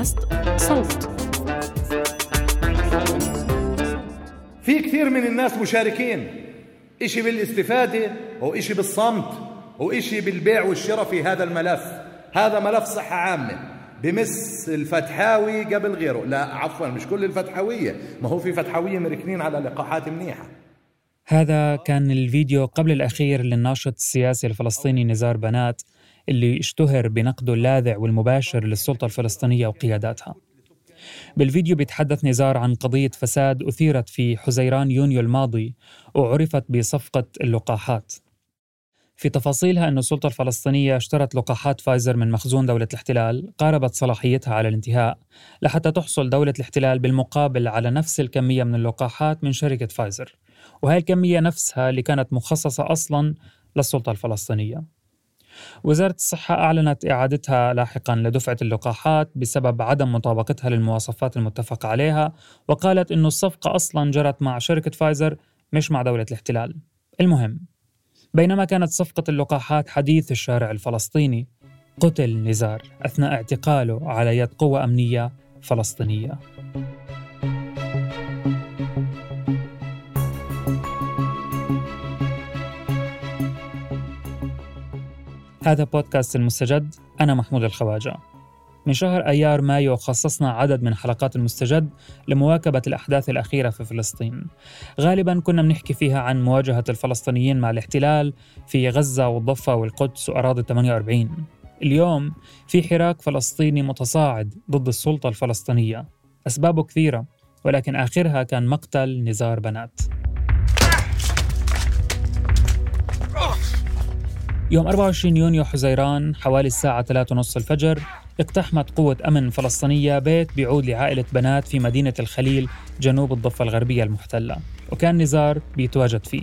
بودكاست صوت. في كثير من الناس مشاركين. إشي بالاستفادة وإشي بالصمت وإشي بالبيع والشراء في هذا الملف. هذا ملف صحة عامة. بمس الفتحاوي قبل غيره. لا عفوا مش كل الفتحاوية. ما هو في فتحاوية مركنين على لقاحات منيحة. هذا كان الفيديو قبل الأخير للناشط السياسي الفلسطيني نزار بنات. اللي اشتهر بنقده اللاذع والمباشر للسلطة الفلسطينية وقياداتها. بالفيديو بيتحدث نزار عن قضية فساد أثيرت في حزيران يونيو الماضي وعرفت بصفقة اللقاحات. في تفاصيلها أن السلطة الفلسطينية اشترت لقاحات فايزر من مخزون دولة الاحتلال قاربت صلاحيتها على الانتهاء لحتى تحصل دولة الاحتلال بالمقابل على نفس الكمية من اللقاحات من شركة فايزر. وهي الكمية نفسها اللي كانت مخصصة أصلا للسلطة الفلسطينية. وزارة الصحة أعلنت إعادتها لاحقا لدفعة اللقاحات بسبب عدم مطابقتها للمواصفات المتفق عليها وقالت أن الصفقة أصلا جرت مع شركة فايزر مش مع دولة الاحتلال. المهم بينما كانت صفقة اللقاحات حديث الشارع الفلسطيني قتل نزار أثناء اعتقاله على يد قوة أمنية فلسطينية. هذا بودكاست المستجد أنا محمود الخواجة. من شهر أيار مايو خصصنا عدد من حلقات المستجد لمواكبة الأحداث الأخيرة في فلسطين. غالبا كنا بنحكي فيها عن مواجهة الفلسطينيين مع الاحتلال في غزة والضفة والقدس وأراضي 48 اليوم في حراك فلسطيني متصاعد ضد السلطة الفلسطينية. أسبابه كثيرة ولكن آخرها كان مقتل نزار بنات. يوم 24 يونيو حزيران حوالي الساعة 3:30 الفجر اقتحمت قوة أمن فلسطينية بيت بيعود لعائلة بنات في مدينة الخليل جنوب الضفة الغربية المحتلة. وكان نزار بيتواجد فيه.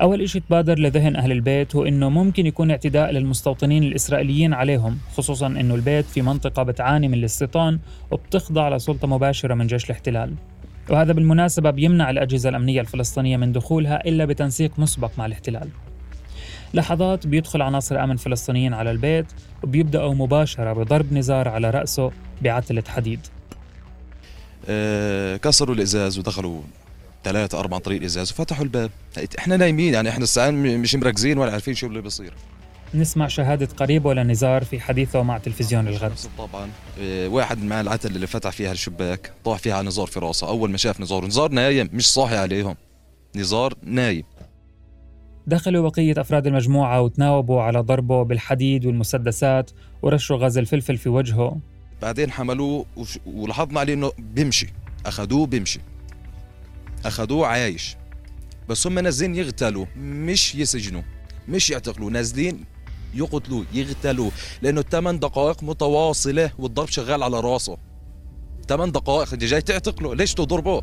أول إشي تبادر لذهن أهل البيت هو إنه ممكن يكون اعتداء للمستوطنين الإسرائيليين عليهم خصوصا إنه البيت في منطقة بتعاني من الاستيطان وبتخضع لسلطة مباشرة من جيش الاحتلال. وهذا بالمناسبة بيمنع الأجهزة الأمنية الفلسطينية من دخولها إلا بتنسيق مسبق مع الاحتلال. لحظات بيدخل عناصر أمن فلسطينيين على البيت وبيبدأوا مباشرة بضرب نزار على رأسه بعتلة حديد. أه كسروا الإزاز ودخلوا ثلاثة أربعة طريق إزاز وفتحوا الباب. إحنا نايمين يعني إحنا الساعة مش مركزين ولا عارفين شو اللي بيصير. نسمع شهادة قريبة لنزار في حديثه مع تلفزيون الغد طبعا أه واحد مع العتل اللي فتح فيها الشباك طاح فيها نزار في رأسه. أول ما شاف نزار نزار نايم مش صاحي عليهم. نزار نايم. دخلوا بقية أفراد المجموعة وتناوبوا على ضربه بالحديد والمسدسات ورشوا غاز الفلفل في وجهه. بعدين حملوه. ولاحظنا عليه إنه بيمشي. أخذوه بيمشي. أخذوه عايش. بس هم نازلين يغتالوا مش يسجنوا مش يعتقلوا نازلين يقتلوه يغتالوه لأنه ثمان دقائق متواصلة والضرب شغال على راسه. ثمان دقائق أنت جاي تعتقله ليش تضربه؟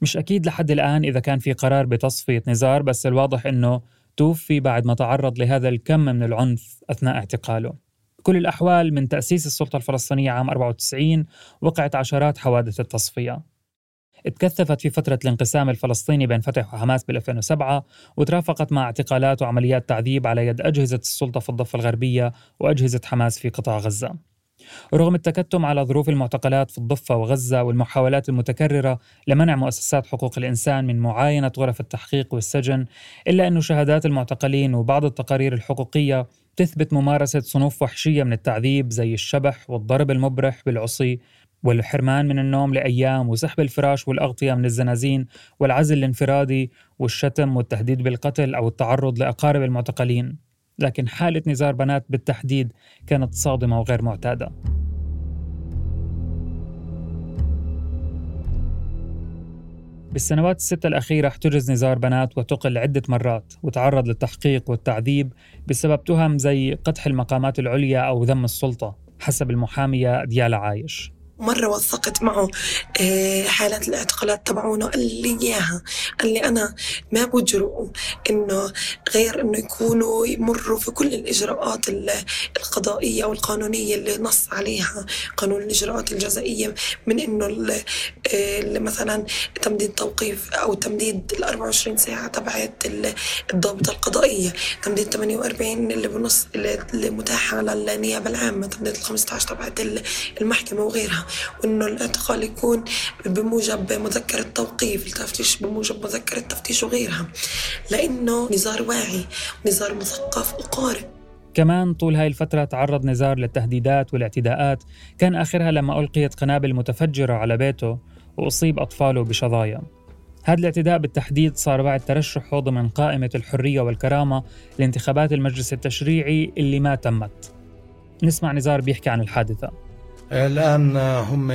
مش أكيد لحد الآن إذا كان في قرار بتصفية نزار بس الواضح أنه توفي بعد ما تعرض لهذا الكم من العنف أثناء اعتقاله. كل الأحوال من تأسيس السلطة الفلسطينية عام 94 وقعت عشرات حوادث التصفية. اتكثفت في فترة الانقسام الفلسطيني بين فتح وحماس بال 2007 وترافقت مع اعتقالات وعمليات تعذيب على يد أجهزة السلطة في الضفة الغربية وأجهزة حماس في قطاع غزة. رغم التكتم على ظروف المعتقلات في الضفة وغزة والمحاولات المتكررة لمنع مؤسسات حقوق الإنسان من معاينة غرف التحقيق والسجن إلا أن شهادات المعتقلين وبعض التقارير الحقوقية تثبت ممارسة صنوف وحشية من التعذيب زي الشبح والضرب المبرح بالعصي والحرمان من النوم لأيام وسحب الفراش والأغطية من الزنازين والعزل الانفرادي والشتم والتهديد بالقتل أو التعرض لأقارب المعتقلين. لكن حالة نزار بنات بالتحديد كانت صادمة وغير معتادة. بالسنوات الستة الأخيرة احتجز نزار بنات وتقل عدة مرات وتعرض للتحقيق والتعذيب بسبب تهم زي قدح المقامات العليا أو ذم السلطة حسب المحامية ديالا عايش. مرة وثقت معه آه، حالات الاعتقالات تبعونه قال لي إياها. قال لي أنا ما بجرؤوا إنه غير إنه يكونوا يمروا في كل الإجراءات القضائية والقانونية اللي نص عليها قانون الإجراءات الجزائية من إنه آه، مثلا تمديد توقيف أو تمديد ال 24 ساعة تبعت الضابطة القضائية تمديد 48 اللي بنص اللي متاحة للنيابة العامة تمديد ال 15 تبعت المحكمة وغيرها. وإنه الاعتقال يكون بموجب مذكرة توقيف التفتيش بموجب مذكرة تفتيش وغيرها؟ لأنه نزار واعي نزار مثقف وقارئ. كمان طول هاي الفترة تعرض نزار للتهديدات والاعتداءات. كان آخرها لما ألقيت قنابل متفجرة على بيته وأصيب أطفاله بشظايا. هذا الاعتداء بالتحديد صار بعد ترشحه ضمن قائمة الحرية والكرامة لانتخابات المجلس التشريعي اللي ما تمت. نسمع نزار بيحكي عن الحادثة. الآن هم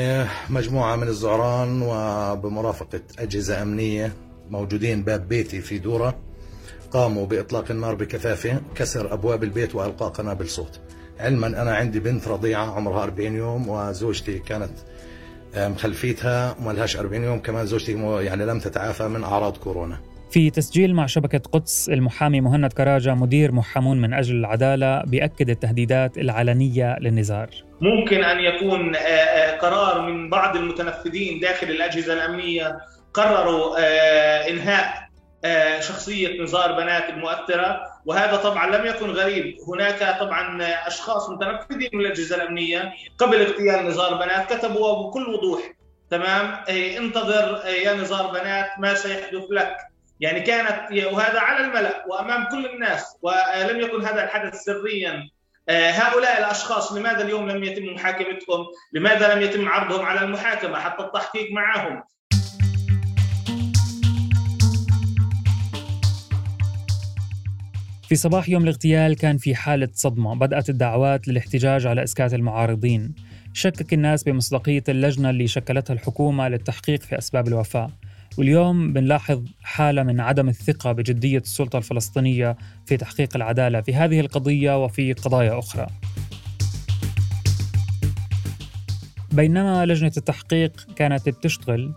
مجموعة من الزعران وبمرافقة أجهزة أمنية موجودين باب بيتي في دورة قاموا بإطلاق النار بكثافة كسر أبواب البيت وألقاء قنابل صوت. علما أنا عندي بنت رضيعة عمرها 40 يوم وزوجتي كانت مخلفيتها وما لهاش 40 يوم كمان زوجتي يعني لم تتعافى من أعراض كورونا. في تسجيل مع شبكة قدس المحامي مهند كراجة مدير محامون من أجل العدالة بيأكد التهديدات العلنية للنزار. ممكن أن يكون آه، آه، قرار من بعض المتنفذين داخل الأجهزة الأمنية قرروا آه، إنهاء شخصية نزار بنات المؤثرة وهذا طبعا لم يكن غريب. هناك طبعا أشخاص متنفذين من الأجهزة الأمنية قبل اغتيال نزار بنات كتبوا بكل وضوح تمام؟ انتظر يا نزار بنات ما سيحدث لك. يعني كانت وهذا على الملأ وأمام كل الناس ولم يكن هذا الحدث سريا آه، هؤلاء الأشخاص لماذا اليوم لم يتم محاكمتهم؟ لماذا لم يتم عرضهم على المحاكمة حتى التحقيق معهم؟ في صباح يوم الاغتيال كان في حالة صدمة بدأت الدعوات للاحتجاج على إسكات المعارضين شكك الناس بمصداقية اللجنة اللي شكلتها الحكومة للتحقيق في أسباب الوفاة واليوم بنلاحظ حالة من عدم الثقة بجدية السلطة الفلسطينية في تحقيق العدالة في هذه القضية وفي قضايا أخرى. بينما لجنة التحقيق كانت بتشتغل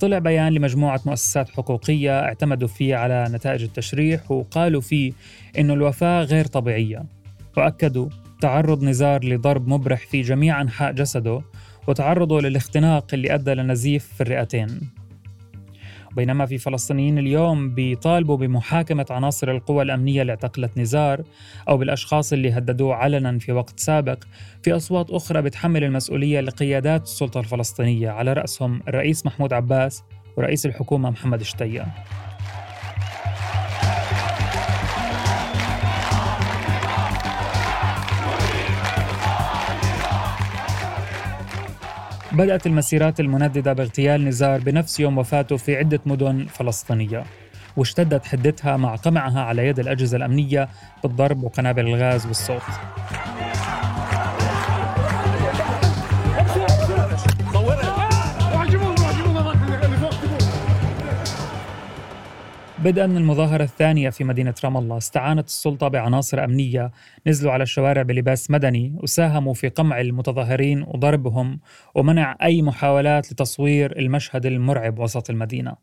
طلع بيان لمجموعة مؤسسات حقوقية اعتمدوا فيه على نتائج التشريح وقالوا فيه إنه الوفاة غير طبيعية وأكدوا تعرض نزار لضرب مبرح في جميع أنحاء جسده وتعرضه للاختناق اللي أدى لنزيف في الرئتين بينما في فلسطينيين اليوم بيطالبوا بمحاكمة عناصر القوى الأمنية اللي اعتقلت نزار أو بالأشخاص اللي هددوه علنا في وقت سابق في أصوات أخرى بتحمل المسؤولية لقيادات السلطة الفلسطينية. على رأسهم الرئيس محمود عباس ورئيس الحكومة محمد شتية بدأت المسيرات المنددة باغتيال نزار بنفس يوم وفاته في عدة مدن فلسطينية. واشتدت حدتها مع قمعها على يد الأجهزة الأمنية بالضرب وقنابل الغاز والصوت. بدءا من المظاهرة الثانية في مدينة رام الله استعانت السلطة بعناصر أمنية نزلوا على الشوارع بلباس مدني وساهموا في قمع المتظاهرين وضربهم ومنع أي محاولات لتصوير المشهد المرعب وسط المدينة.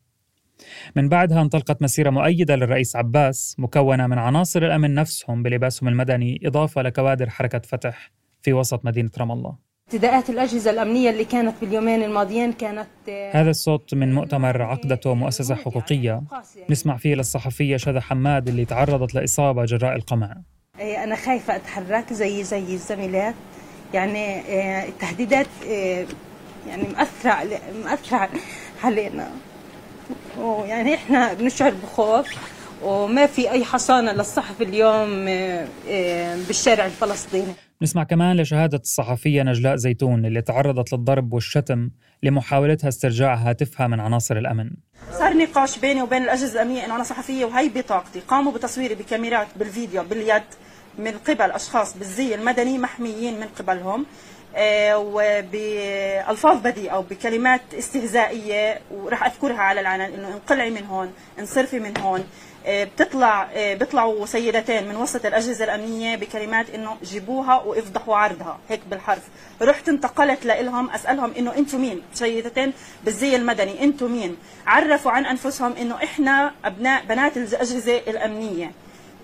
من بعدها انطلقت مسيرة مؤيدة للرئيس عباس مكونة من عناصر الأمن نفسهم بلباسهم المدني إضافة لكوادر حركة فتح في وسط مدينة رام الله. اعتداءات الأجهزة الأمنية اللي كانت باليومين الماضيين كانت هذا الصوت من مؤتمر عقدته مؤسسة حقوقية. نسمع فيه للصحفية شذى حماد اللي تعرضت لإصابة جراء القمع. إيه، أنا خايفة أتحرك زي زي الزميلات. يعني إيه، التهديدات يعني مأثرة مأثرة علينا. ويعني إحنا بنشعر بخوف وما في أي حصانة للصحف اليوم بالشارع الفلسطيني. نسمع كمان لشهادة الصحفية نجلاء زيتون اللي تعرضت للضرب والشتم لمحاولتها استرجاع هاتفها من عناصر الأمن. صار نقاش بيني وبين الأجهزة الأمنية أنه أنا صحفية وهي بطاقتي. قاموا بتصويري بكاميرات بالفيديو باليد. من قبل أشخاص بالزي المدني محميين من قبلهم آه، وبألفاظ بذيئة أو بكلمات استهزائية وراح أذكرها على العلن إنه انقلعي من هون انصرفي من هون. آه، بتطلع آه، بيطلعوا سيدتين من وسط الأجهزة الأمنية بكلمات إنه جيبوها وافضحوا عرضها هيك بالحرف. رحت انتقلت لهم أسألهم إنه أنتم مين؟ سيدتين بالزي المدني أنتم مين؟ عرفوا عن أنفسهم إنه إحنا أبناء بنات الأجهزة الأمنية.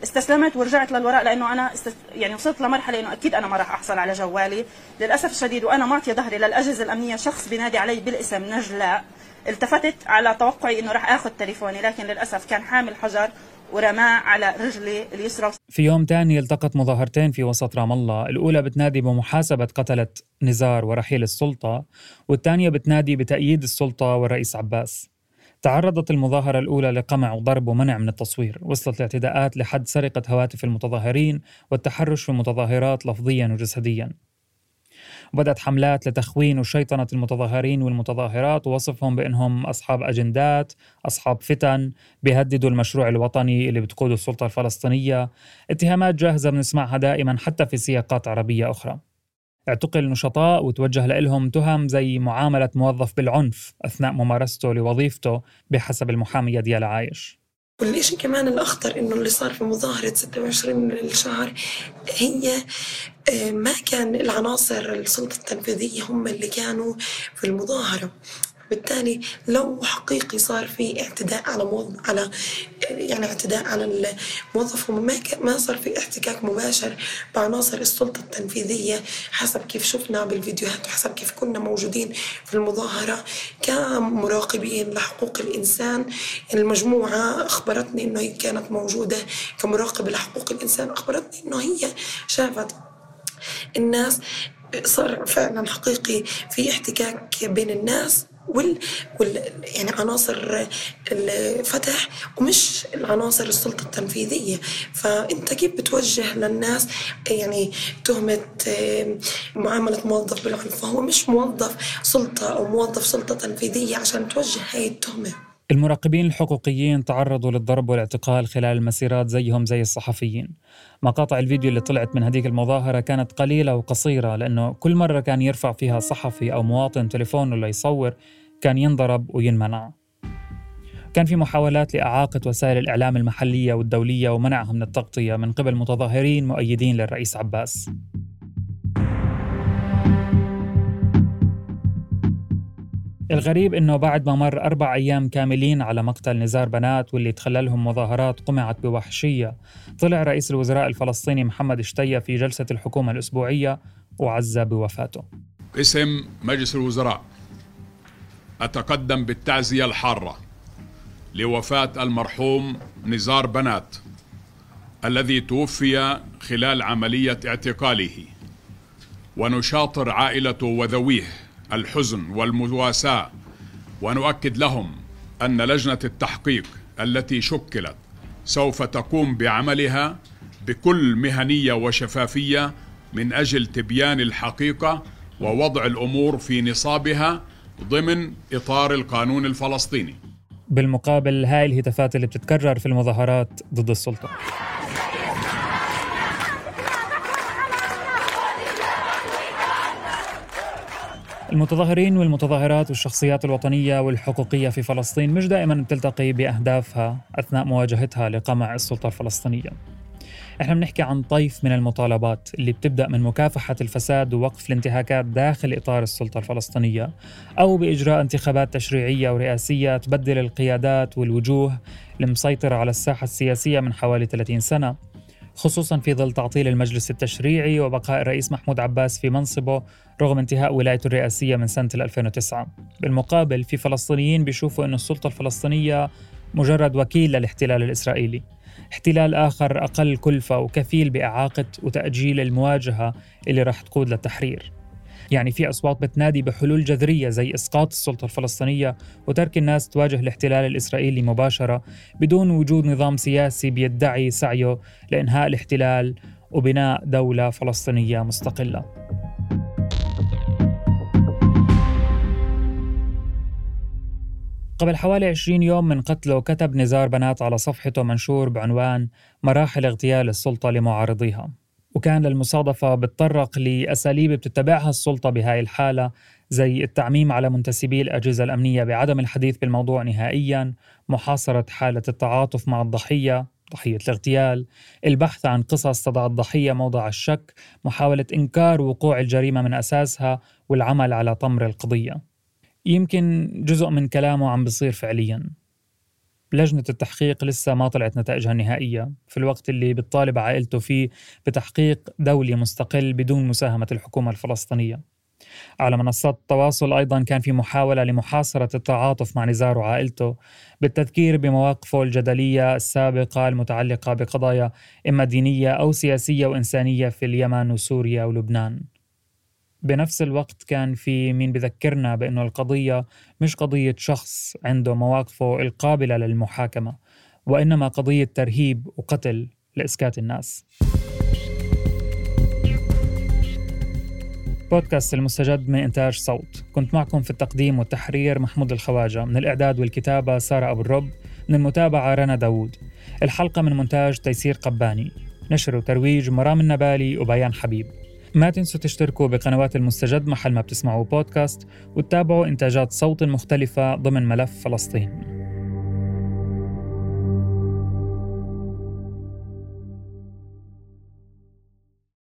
استسلمت ورجعت للوراء لأنه أنا استس... يعني وصلت لمرحلة إنه أكيد أنا ما راح أحصل على جوالي. للأسف الشديد وأنا معطية ظهري للأجهزة الأمنية شخص بينادي علي بالاسم نجلاء. التفتت على توقعي إنه راح آخذ تليفوني لكن للأسف كان حامل حجر ورماه على رجلي اليسرى. في يوم تاني التقت مظاهرتين في وسط رام الله. الأولى بتنادي بمحاسبة قتلة نزار ورحيل السلطة والثانية بتنادي بتأييد السلطة والرئيس عباس. تعرضت المظاهرة الأولى لقمع وضرب ومنع من التصوير وصلت الاعتداءات لحد سرقة هواتف المتظاهرين والتحرش في المتظاهرات لفظيا وجسديا. وبدأت حملات لتخوين وشيطنة المتظاهرين والمتظاهرات ووصفهم بأنهم أصحاب أجندات أصحاب فتن بيهددوا المشروع الوطني اللي بتقوده السلطة الفلسطينية. اتهامات جاهزة بنسمعها دائما حتى في سياقات عربية أخرى. اعتقل نشطاء وتوجه لهم تهم زي معاملة موظف بالعنف أثناء ممارسته لوظيفته بحسب المحامية ديال عايش. والشيء كمان الأخطر إنه اللي صار في مظاهرة 26 الشهر هي آه، ما كان العناصر السلطة التنفيذية هم اللي كانوا في المظاهرة. بالتالي لو حقيقي صار في اعتداء على موظف على يعني اعتداء على الموظف وما ما صار في احتكاك مباشر بعناصر السلطة التنفيذية حسب كيف شفنا بالفيديوهات وحسب كيف كنا موجودين في المظاهرة كمراقبين لحقوق الإنسان. المجموعة أخبرتني إنه هي كانت موجودة كمراقبه لحقوق الإنسان. أخبرتني إنه هي شافت الناس صار فعلا حقيقي في احتكاك بين الناس وال, وال يعني عناصر الفتح ومش العناصر السلطة التنفيذية. فأنت كيف بتوجه للناس يعني تهمة معاملة موظف بالعنف؟ فهو مش موظف سلطة أو موظف سلطة تنفيذية عشان توجه هاي التهمة. المراقبين الحقوقيين تعرضوا للضرب والاعتقال خلال المسيرات زيهم زي الصحفيين. مقاطع الفيديو اللي طلعت من هذيك المظاهرة كانت قليلة وقصيرة لأنه كل مرة كان يرفع فيها صحفي أو مواطن تليفونه ليصور كان ينضرب وينمنع. كان في محاولات لإعاقة وسائل الإعلام المحلية والدولية ومنعها من التغطية من قبل متظاهرين مؤيدين للرئيس عباس. الغريب إنه بعد ما مر أربع أيام كاملين على مقتل نزار بنات واللي تخللهم مظاهرات قمعت بوحشية، طلع رئيس الوزراء الفلسطيني محمد شتيه في جلسة الحكومة الأسبوعية وعزى بوفاته. اسم مجلس الوزراء أتقدم بالتعزية الحارة لوفاة المرحوم نزار بنات الذي توفي خلال عملية اعتقاله ونشاطر عائلته وذويه الحزن والمواساة ونؤكد لهم أن لجنة التحقيق التي شكلت سوف تقوم بعملها بكل مهنية وشفافية من أجل تبيان الحقيقة ووضع الأمور في نصابها ضمن إطار القانون الفلسطيني. بالمقابل هاي الهتافات اللي بتتكرر في المظاهرات ضد السلطة. المتظاهرين والمتظاهرات والشخصيات الوطنية والحقوقية في فلسطين مش دائما بتلتقي بأهدافها أثناء مواجهتها لقمع السلطة الفلسطينية. إحنا بنحكي عن طيف من المطالبات اللي بتبدأ من مكافحة الفساد ووقف الانتهاكات داخل إطار السلطة الفلسطينية أو بإجراء انتخابات تشريعية ورئاسية تبدل القيادات والوجوه المسيطره على الساحة السياسية من حوالي 30 سنة. خصوصا في ظل تعطيل المجلس التشريعي وبقاء الرئيس محمود عباس في منصبه رغم انتهاء ولايته الرئاسية من سنة 2009 بالمقابل في فلسطينيين بيشوفوا أن السلطة الفلسطينية مجرد وكيل للاحتلال الإسرائيلي. احتلال آخر أقل كلفة وكفيل بإعاقة وتأجيل المواجهة اللي راح تقود للتحرير. يعني في أصوات بتنادي بحلول جذرية زي إسقاط السلطة الفلسطينية وترك الناس تواجه الاحتلال الإسرائيلي مباشرة بدون وجود نظام سياسي بيدعي سعيه لإنهاء الاحتلال وبناء دولة فلسطينية مستقلة. قبل حوالي 20 يوم من قتله كتب نزار بنات على صفحته منشور بعنوان مراحل اغتيال السلطة لمعارضيها. وكان للمصادفة بتطرق لأساليب بتتبعها السلطة بهاي الحالة زي التعميم على منتسبي الأجهزة الأمنية بعدم الحديث بالموضوع نهائيا محاصرة حالة التعاطف مع الضحية ضحية الاغتيال البحث عن قصص تضع الضحية موضع الشك محاولة إنكار وقوع الجريمة من أساسها والعمل على طمر القضية. يمكن جزء من كلامه عم بصير فعليا. لجنة التحقيق لسه ما طلعت نتائجها النهائية. في الوقت اللي بتطالب عائلته فيه بتحقيق دولي مستقل بدون مساهمة الحكومة الفلسطينية. على منصات التواصل أيضا كان في محاولة لمحاصرة التعاطف مع نزار وعائلته بالتذكير بمواقفه الجدلية السابقة المتعلقة بقضايا إما دينية أو سياسية وإنسانية في اليمن وسوريا ولبنان. بنفس الوقت كان في مين بذكرنا بأنه القضية مش قضية شخص عنده مواقفه القابلة للمحاكمة وإنما قضية ترهيب وقتل لإسكات الناس. بودكاست المستجد من إنتاج صوت. كنت معكم في التقديم والتحرير محمود الخواجة. من الإعداد والكتابة سارة أبو الرب. من المتابعة رنا داوود. الحلقة من مونتاج تيسير قباني. نشر وترويج مرام النبالي وبيان حبيب. ما تنسوا تشتركوا بقنوات المستجد محل ما بتسمعوا بودكاست وتتابعوا إنتاجات صوت مختلفة ضمن ملف فلسطين.